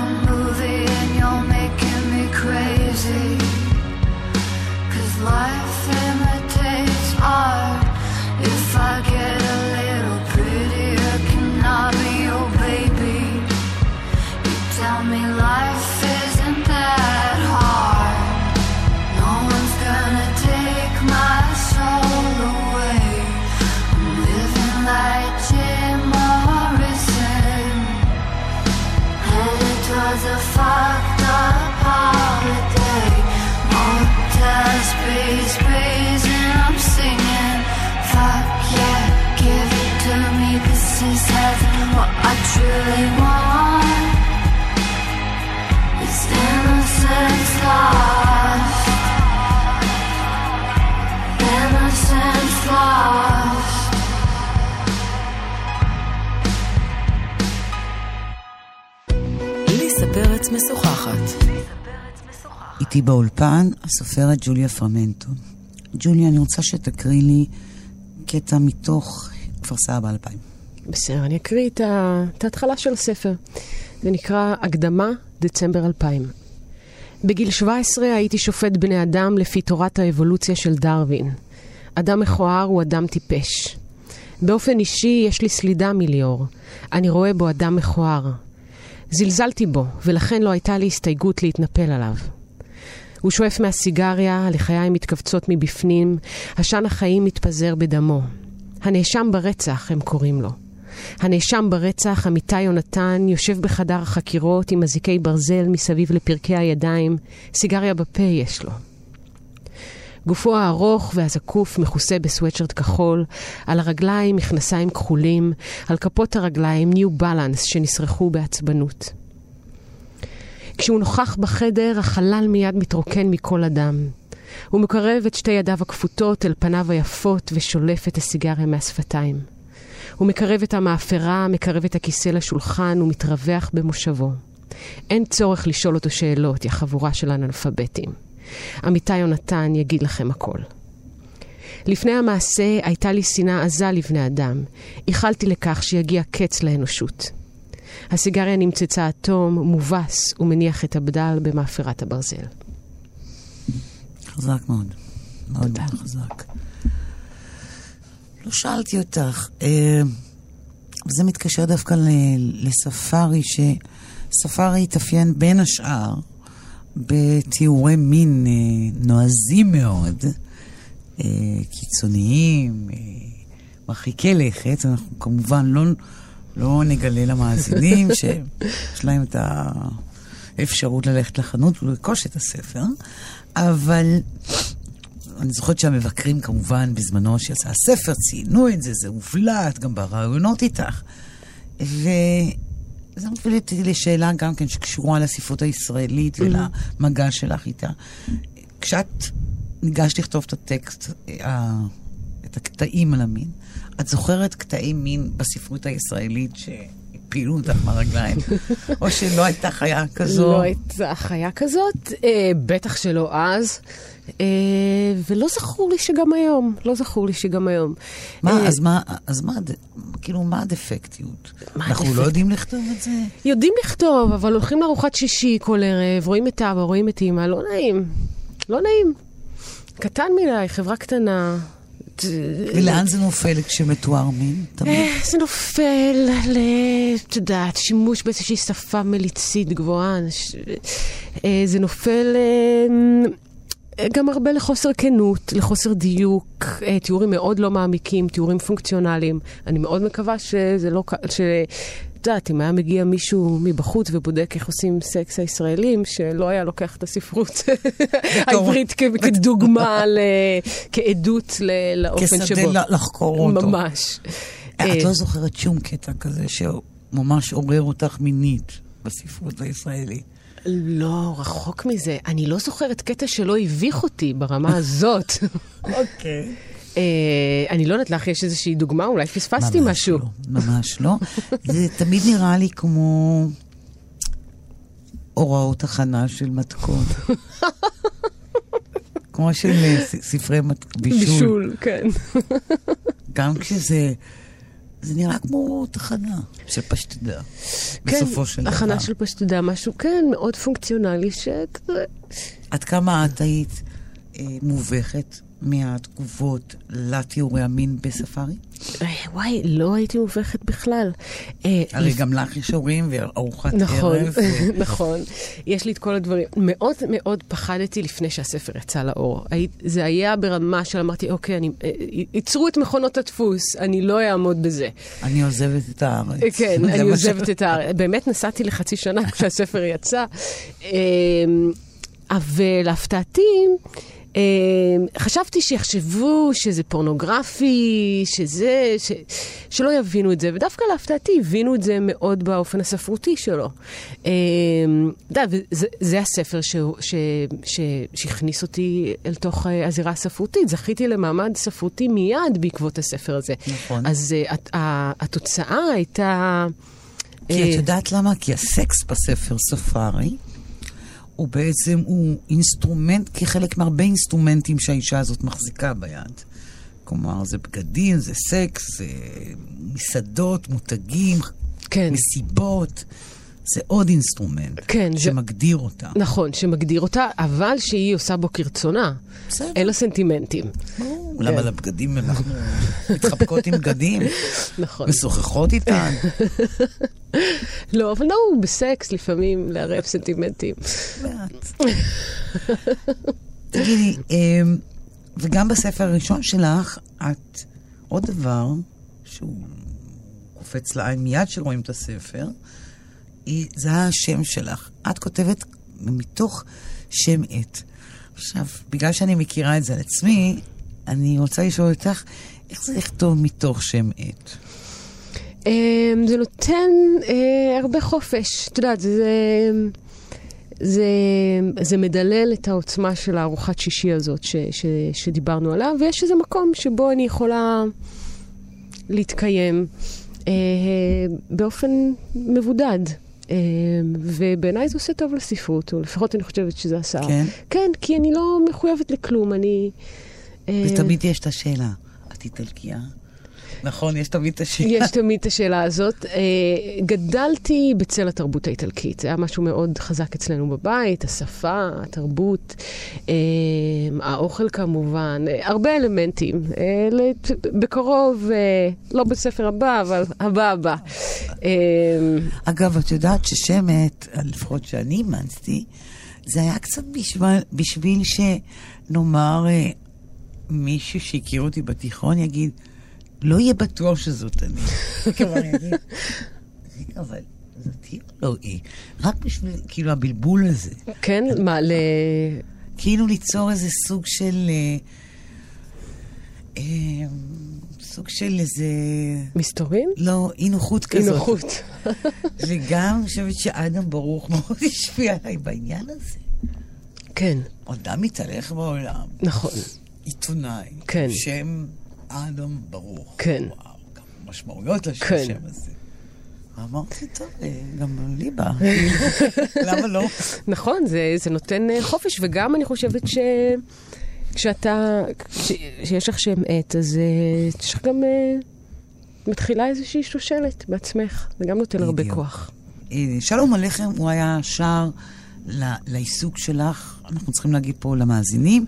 איתי באולפן הסופרת ג'וליה פרמנטו. ג'וליה, אני רוצה שתקריא לי קטע מתוך כפר סבא 2000. בסדר, אני אקריא את, ההתחלה של הספר. זה נקרא הקדמה, דצמבר 2000. בגיל 17 הייתי שופט בני אדם לפי תורת האבולוציה של דרווין. אדם מכוער הוא אדם טיפש. באופן אישי יש לי סלידה מליאור. אני רואה בו אדם מכוער. זלזלתי בו, ולכן לא הייתה לי הסתייגות להתנפל עליו. הוא שואף מהסיגריה, הלחיים מתכווצות מבפנים, עשן החיים מתפזר בדמו. הנאשם ברצח, הם קוראים לו. הנאשם ברצח, אמיתי יונתן, יושב בחדר החקירות עם אזיקי ברזל מסביב לפרקי הידיים, סיגריה בפה יש לו. גופו הארוך והזקוף מכוסה בסוואטשרט כחול, על הרגליים מכנסיים כחולים, על כפות הרגליים ניו בלנס שנסרחו בעצבנות. כשהוא נוכח בחדר, החלל מיד מתרוקן מכל אדם. הוא מקרב את שתי ידיו הכפותות אל פניו היפות ושולף את הסיגריה מהשפתיים. הוא מקרב את המאפרה, מקרב את הכיסא לשולחן ומתרווח במושבו. אין צורך לשאול אותו שאלות, יא חבורה של אנאלפביתים. אמיתי יונתן יגיד לכם הכל. לפני המעשה הייתה לי שנאה עזה לבני אדם. ייחלתי לכך שיגיע קץ לאנושות. הסיגריה נמצצה עד תום, מובס, ומניח את הבדל במאפרת הברזל. חזק מאוד. מאוד מאוד חזק. לא שאלתי אותך, אה, זה מתקשר דווקא לספארי, שספארי התאפיין בין השאר בתיאורי מין אה, נועזים מאוד, אה, קיצוניים, מרחיקי לכת. אנחנו כמובן לא, לא נגלה למאזינים שיש להם את האפשרות ללכת לחנות ולרכוש את הספר, אבל אני זוכרת שהמבקרים כמובן בזמנו שיצא הספר ציינו את זה, זה הובלט גם בראיונות איתך. וזה מוביל אותי לשאלה גם כן שקשורה לספרות הישראלית ולמגע שלך איתה. כשאת ניגשת לכתוב את הטקסט, אה, את הקטעים על המין, את זוכרת קטעי מין בספרות הישראלית שהפילו אותך מהרגליים? או שלא הייתה חיה כזו? לא הייתה חיה כזאת, אה, בטח שלא אז, ולא זכור לי שגם היום, לא זכור לי שגם היום. מה, אה, אז מה, אז מה, כאילו, מה הדפקטיות? מה אנחנו לא הדפקט? יודעים לכתוב את זה? יודעים לכתוב, אבל הולכים לארוחת שישי כל ערב, רואים את אבא, רואים את אמא, לא נעים. לא נעים. קטן מדי, חברה קטנה. ולאן זה נופל כשמתואר מין? אה, זה נופל ל... את יודעת, שימוש באיזושהי שפה מליצית גבוהה. אה, זה נופל אה, גם הרבה לחוסר כנות, לחוסר דיוק, אה, תיאורים מאוד לא מעמיקים, תיאורים פונקציונליים. אני מאוד מקווה שזה לא... ק- ש... את יודעת, אם היה מגיע מישהו מבחוץ ובודק איך עושים סקס הישראלים, שלא היה לוקח את הספרות העברית כדוגמה, כעדות לאופן כשדה שבו. ל- לחקור אותו. ממש. את אה, לא זוכרת שום קטע כזה שממש עורר אותך מינית בספרות הישראלית. לא, רחוק מזה. אני לא זוכרת קטע שלא הביך אותי ברמה הזאת. אוקיי. אה, אני לא יודעת לך, יש איזושהי דוגמה? אולי פספסתי משהו. לא, ממש לא. זה תמיד נראה לי כמו הוראות הכנה של מתכון. כמו של אה, ספרי בישול. בישול, כן. גם כשזה... זה נראה כמו תחנה. של פשטדה, בסופו של כן, דבר. הכנה של פשטודה, משהו, כן, מאוד פונקציונלי, שכזה... עד כמה את היית אה, מובכת מהתגובות לתיאורי המין בספארי? אה, וואי, לא הייתי מובכת בכלל. אה, הרי גם לך יש הורים וארוחת נכון, ערב. ו- נכון. יש לי את כל הדברים. מאוד מאוד פחדתי לפני שהספר יצא לאור. זה היה ברמה של אמרתי, אוקיי, אני, אה, ייצרו את מכונות הדפוס, אני לא אעמוד בזה. אני עוזבת את הארץ. כן, אני עוזבת את הארץ. באמת נסעתי לחצי שנה כשהספר יצא. אמ, אבל להפתעתי, חשבתי שיחשבו שזה פורנוגרפי, שזה, ש, שלא יבינו את זה, ודווקא להפתעתי הבינו את זה מאוד באופן הספרותי שלו. אה, אתה יודע, זה הספר ש, ש, ש, שהכניס אותי אל תוך אה, הזירה הספרותית. זכיתי למעמד ספרותי מיד בעקבות הספר הזה. נכון. אז אה, הת- התוצאה הייתה... כי אה, את יודעת למה? כי הסקס בספר ספארי הוא בעצם, הוא אינסטרומנט, כחלק מהרבה אינסטרומנטים שהאישה הזאת מחזיקה ביד. כלומר, זה בגדים, זה סקס, זה מסעדות, מותגים, כן. מסיבות. זה עוד אינסטרומנט כן, זה- שמגדיר אותה. נכון, שמגדיר אותה, אבל שהיא עושה בו כרצונה. בסדר. אין לה סנטימנטים. ברור, למה לבגדים אנחנו מתחבקות עם בגדים? נכון. משוחחות איתן? לא, אבל נהוג בסקס לפעמים לערב סנטימנטים. מעט. תגידי, אמ, וגם בספר הראשון שלך, את עוד דבר שהוא קופץ לעין מיד כשרואים את הספר, היא- זה השם שלך. את כותבת מתוך שם עט. עכשיו, בגלל שאני מכירה את זה על עצמי, אני רוצה לשאול אותך, איך זה לכתוב מתוך שם עט? אמ, זה נותן אה, הרבה חופש. את יודעת, זה, זה, זה מדלל את העוצמה של הארוחת שישי הזאת ש, ש, שדיברנו עליו, ויש איזה מקום שבו אני יכולה להתקיים אה, באופן מבודד. אה, ובעיניי זה עושה טוב לספרות, או לפחות אני חושבת שזה עשה. כן? כן, כי אני לא מחויבת לכלום, אני... אה, ותמיד יש את השאלה, את איטלקיה? נכון, יש תמיד את השאלה. יש תמיד את השאלה הזאת. אה, גדלתי בצל התרבות האיטלקית, זה היה משהו מאוד חזק אצלנו בבית, השפה, התרבות, אה, האוכל כמובן, הרבה אלמנטים. אה, בקרוב, לא בספר הבא, אבל הבא הבא. אגב, את יודעת ששמת, לפחות שאני אימצתי, זה היה קצת בשביל, בשביל שנאמר מישהו שהכיר אותי בתיכון יגיד, לא יהיה בטוח שזאת אני. כלומר, יגיד, רגע, אבל זאת היא או לא היא? רק בשביל, כאילו, הבלבול הזה. כן, מה, ל... כאילו ליצור איזה סוג של... אה, אה, סוג של איזה... מסתורין? לא, אי נוחות כזאת. אי נוחות. וגם אני חושבת שאדם ברוך מאוד השפיע עליי בעניין הזה. כן, אדם מתהלך בעולם, נכון. עיתונאי, כן. שם אדם ברוך. כן. וואו, גם משמעויות לשם כן. הזה. ואמרתי, טוב, אה, גם לי בא. למה לא? נכון, זה, זה נותן אה, חופש, וגם אני חושבת ש... כשאתה, כש, שיש לך שם עט, אז אה, יש לך גם, מתחילה איזושהי שושלת בעצמך. זה גם נותן הרבה. כוח. שלום עליכם, הוא היה שער לעיסוק שלך, אנחנו צריכים להגיד פה למאזינים.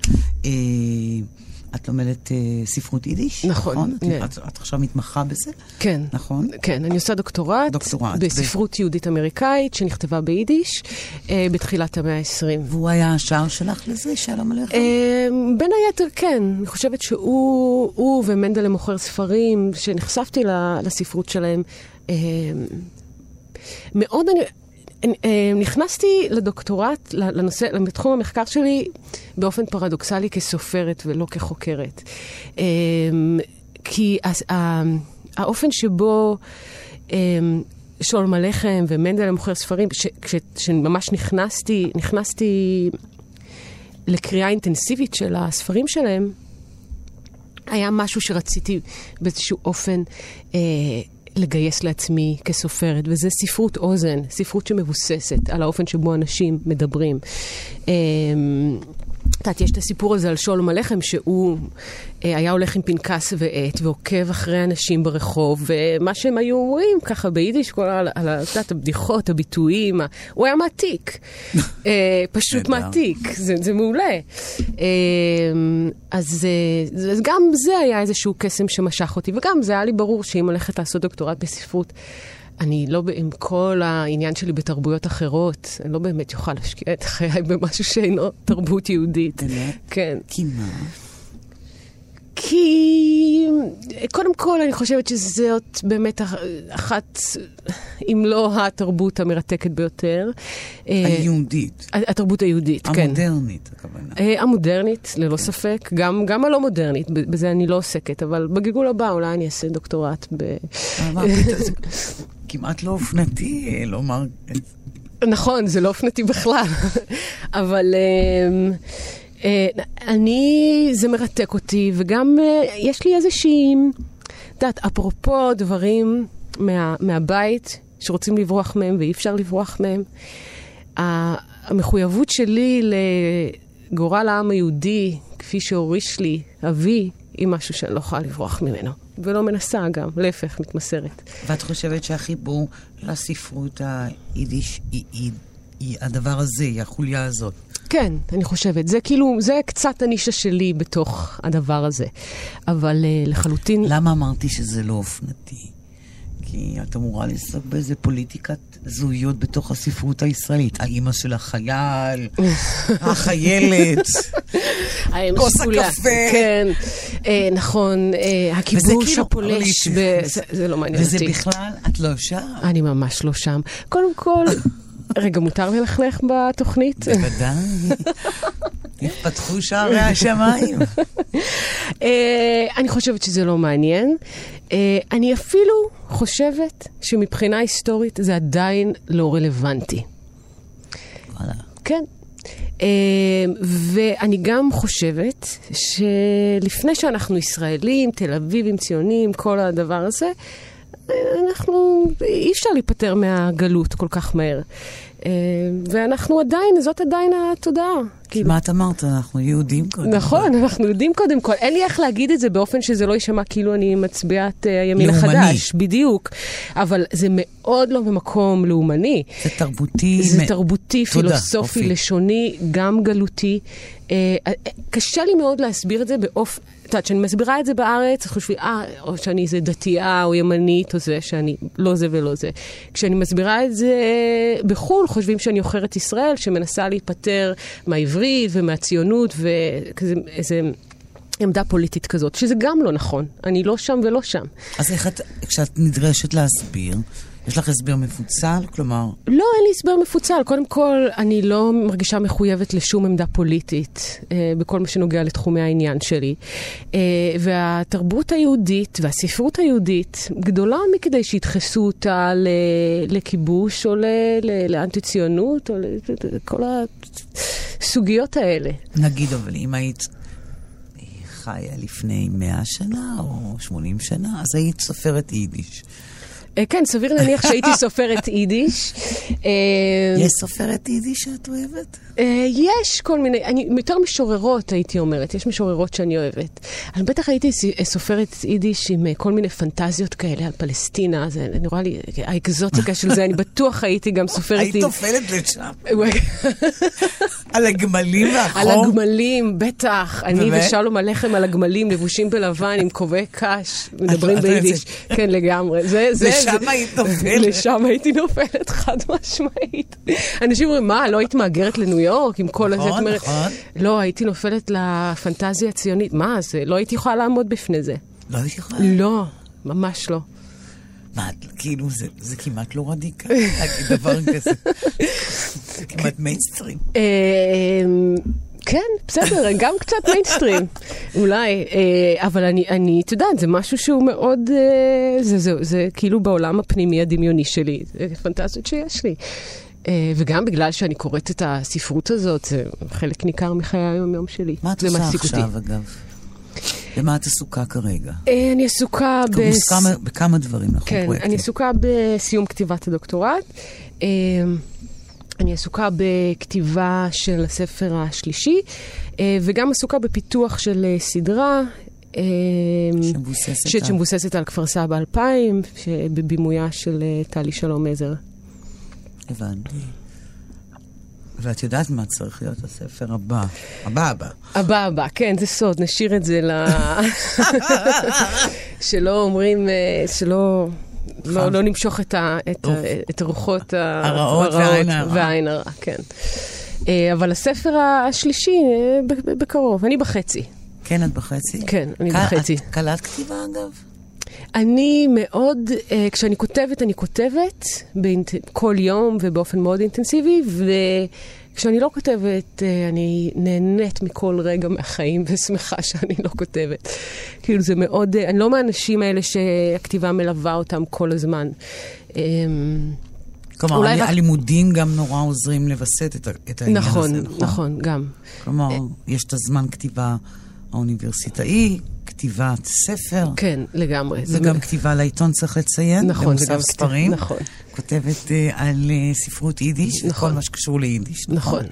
את לומדת אה, ספרות יידיש? נכון, את, כן. את, את עכשיו מתמחה בזה? כן. נכון? כן, אני עושה דוקטורט, דוקטורט, בספרות יהודית אמריקאית שנכתבה ביידיש אה, בתחילת המאה ה-20. והוא היה השער שלך לזה? שלום עליכם. אה, בין היתר, כן. אני חושבת שהוא הוא ומנדלה מוכר ספרים, שנחשפתי לספרות שלהם, אה, מאוד אני... אה, נכנסתי לדוקטורט, לנושא, לתחום המחקר שלי, באופן פרדוקסלי כסופרת ולא כחוקרת. אה, כי האופן שבו אה, שולם הלחם ומנדלה מוכר ספרים, ש- כש- שממש נכנסתי, נכנסתי לקריאה אינטנסיבית של הספרים שלהם, היה משהו שרציתי באיזשהו אופן אה, לגייס לעצמי כסופרת, וזה ספרות אוזן, ספרות שמבוססת על האופן שבו אנשים מדברים. את יודעת, יש את הסיפור הזה על שולם הלחם, שהוא אה, היה הולך עם פנקס ועט ועוקב אחרי אנשים ברחוב, ומה שהם היו אומרים ככה ביידיש, כל. על ה- את יודעת, הבדיחות, הביטויים, ה- הוא היה מעתיק. אה, פשוט. מעתיק, זה, זה מעולה. אה, אז, אה, אז גם זה היה איזשהו קסם שמשך אותי, וגם זה היה לי ברור שאם הולכת לעשות דוקטורט בספרות, אני לא, עם כל העניין שלי בתרבויות אחרות, אני לא באמת אוכל להשקיע את חיי במשהו שאינו תרבות יהודית. באמת? כן. כי מה? כי קודם כל, אני חושבת שזאת באמת אח- אחת, אם לא התרבות המרתקת ביותר. אה, היהודית. התרבות היהודית, כן. המודרנית, הכוונה. אה, המודרנית, ללא ספק, גם, גם הלא מודרנית, בזה אני לא עוסקת, אבל בגלגול הבא אולי אני אעשה דוקטורט ב... כמעט לא אופנתי אה, לומר את נכון, זה לא אופנתי בכלל, אבל אה, אה, אני, זה מרתק אותי, וגם אה, יש לי איזושהי, את יודעת, אפרופו דברים מה, מהבית שרוצים לברוח מהם ואי אפשר לברוח מהם, המחויבות שלי לגורל העם היהודי, כפי שהוריש לי אבי, היא משהו שאני לא יכולה לברוח ממנו. ולא מנסה גם, להפך, מתמסרת. ואת חושבת שהחיבור לספרות היידיש היא, היא, היא הדבר הזה, היא החוליה הזאת. כן, אני חושבת. זה כאילו, זה קצת הנישה שלי בתוך הדבר הזה. אבל uh, לחלוטין... למה אמרתי שזה לא אופנתי? כי את אמורה לעסוק באיזה פוליטיקת זהויות בתוך הספרות הישראלית. האימא של החייל, החיילת. כוס. הקפה. כן, אה, נכון, אה, הכיבוש כאילו, הפולש. וזה- זה, לא מעניין וזה אותי. בכלל, את לא שם. אני ממש לא שם. קודם כל, רגע, מותר ללכלך בתוכנית? בוודאי. יפתחו שערי השמיים. אה, אני חושבת שזה לא מעניין. אה, אני אפילו חושבת שמבחינה היסטורית זה עדיין לא רלוונטי. וואלה. כן. אה, ואני גם חושבת שלפני שאנחנו ישראלים, תל אביבים, ציונים, כל הדבר הזה, אנחנו, אי אפשר להיפטר מהגלות כל כך מהר. אה, ואנחנו עדיין, זאת עדיין התודעה. כאילו, מה את אמרת? אנחנו יהודים קודם. נכון, אנחנו יודעים קודם כל. אין לי איך להגיד את זה באופן שזה לא יישמע כאילו אני מצביעת אה, הימין לאומני. החדש. בדיוק. אבל זה מאוד לא במקום לאומני. זה תרבותי. זה מ- תרבותי, תודה, פילוסופי, אופי. לשוני, גם גלותי. אה, אה, קשה לי מאוד להסביר את זה באופן... את יודעת, כשאני מסבירה את זה בארץ, חושבים, אה, או שאני איזה דתייה או ימנית או זה, שאני לא זה ולא זה. כשאני מסבירה את זה בחו"ל, חושבים שאני עוכרת ישראל, שמנסה להיפטר מהעברית ומהציונות וכזה איזה עמדה פוליטית כזאת, שזה גם לא נכון. אני לא שם ולא שם. אז איך את, כשאת נדרשת להסביר, יש לך הסבר מפוצל? כלומר, לא, אין לי הסבר מפוצל. קודם כל, אני לא מרגישה מחויבת לשום עמדה פוליטית אה, בכל מה שנוגע לתחומי העניין שלי. אה, והתרבות היהודית והספרות היהודית גדולה מכדי שידחסו אותה ל, לכיבוש או ל, ל, לאנטי-ציונות או לכל הסוגיות האלה. נגיד, אבל אם היית חיה לפני 100 שנה או 80 שנה, אז היית סופרת יידיש. אה, כן, סביר להניח שהייתי סופרת יידיש. אה, יש סופרת יידיש שאת אוהבת? אה, יש כל מיני, אני יותר משוררות הייתי אומרת, יש משוררות שאני אוהבת. אני בטח הייתי סופרת יידיש עם כל מיני פנטזיות כאלה על פלסטינה, זה נראה לי, האקזוטיקה של זה, אני בטוח הייתי גם סופרת היית יידיש. נופלת לשם. על הגמלים על והחום? הגמלים, בטח. אני? ושלום הלחם על הגמלים, לבושים בלבן עם כובעי קש, מדברים ביידיש. כן, לגמרי. זה, זה, לשם היית נופלת. לשם הייתי נופלת, חד משמעית. אנשים אומרים, מה, לא היית מהגרת לניו יורק עם כל הזה? נכון, נכון. לא, הייתי נופלת לפנטזיה הציונית. מה זה? לא הייתי יכולה לעמוד בפני זה. לא הייתי יכולה. לא, ממש לא. מה, כאילו, זה- זה כמעט לא רדיקלי להגיד דבר כזה. זה כמעט מיינסטרים. אה, כן, בסדר, גם קצת מיינסטרים, אולי, אה, אבל אני, אני, את יודעת, זה משהו שהוא מאוד, אה, זה, זה, זה כאילו בעולם הפנימי הדמיוני שלי, זה פנטזיות שיש לי. אה, וגם בגלל שאני קוראת את הספרות הזאת, זה חלק ניכר מחיי היום-יום שלי. מה את זה עושה מעסיק אותי. עכשיו, אגב? במה את עסוקה כרגע? אה, אני עסוקה ב... בס... כמה, בכמה דברים אנחנו כן, פרויקטים. אני עסוקה בסיום כתיבת הדוקטורט. אני עסוקה בכתיבה של הספר השלישי, אה, וגם עסוקה בפיתוח של אה, סדרה. אה, שמבוססת ש- על- שמבוססת על כפר סבא 2000, בבימויה של טלי שלום עזר. הבנתי. ואת יודעת מה צריך להיות הספר הבא. הבא הבא. הבא הבא, כן, זה סוד, נשאיר את זה ל... שלא אומרים, שלא... לא, לא נמשוך את, ה, את, ה, את הרוחות ה- הרעות והעין הרע. כן. אה, אבל הספר השלישי, אה, בקרוב, אני בחצי. כן, את בחצי? כן, אני ק- בחצי. את קלט כתיבה, אגב? אני מאוד, אה, כשאני כותבת, אני כותבת באינט... כל יום ובאופן מאוד אינטנסיבי, וכשאני לא כותבת, אה, אני נהנית מכל רגע מהחיים ושמחה שאני לא כותבת. כאילו זה מאוד, אה, אני לא מהאנשים האלה שהכתיבה מלווה אותם כל הזמן. אה, כלומר, אולי הלימודים גם נורא עוזרים לווסת את, את העניין נכון, הזה, נכון? נכון, גם. כלומר, יש את הזמן כתיבה האוניברסיטאי, כתיבת ספר, כן, לגמרי. וגם כתיבה לעיתון צריך לציין, נכון, וגם כתיב- ספרים. נכון. כותבת אה, על אה, ספרות יידיש, נכון. מה שקשור ליידיש, נכון,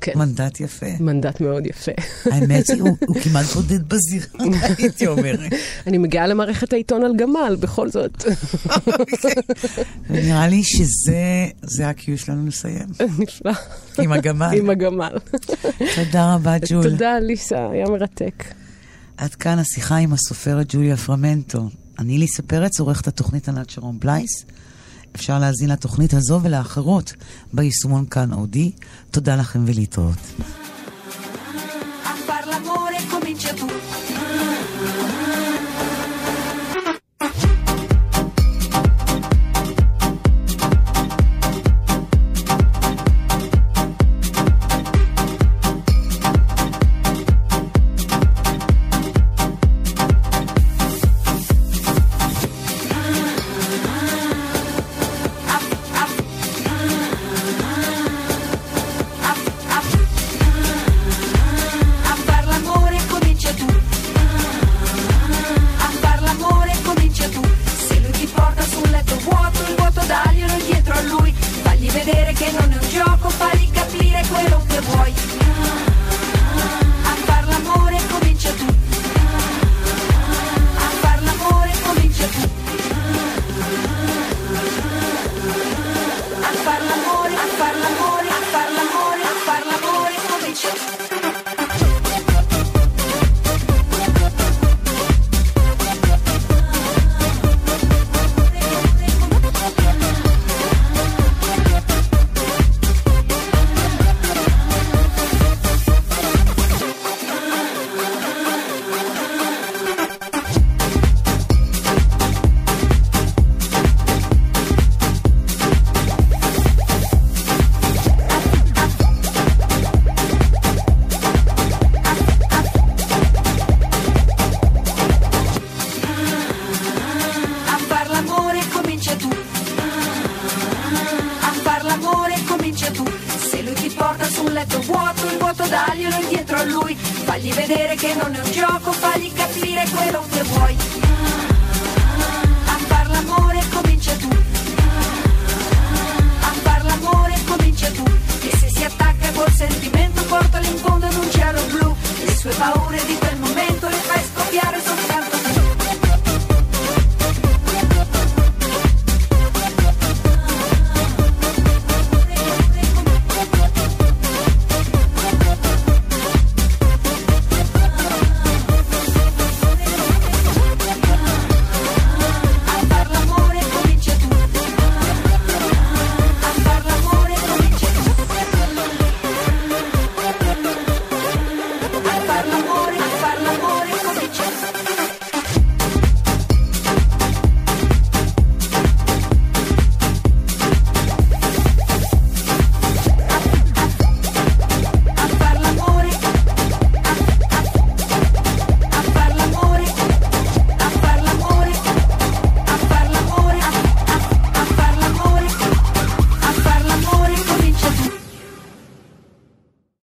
כן. מנדט יפה. מנדט מאוד יפה. האמת היא, הוא, הוא כמעט בודד בזירה, הייתי אומרת. אני מגיעה למערכת העיתון על גמל, בכל זאת. ונראה לי שזה זה ה-Q שלנו לסיים, נפלא. עם הגמל. עם הגמל. תודה רבה, ג'ול. תודה, ליסה, היה מרתק. עד כאן השיחה עם הסופרת ג'וליה פרמנטו. אני ליסה פרץ, עורכת התוכנית ענת שרון בלייס. אפשר להאזין לתוכנית הזו ולאחרות ביישומון כאן אודי. תודה לכם ולהתראות.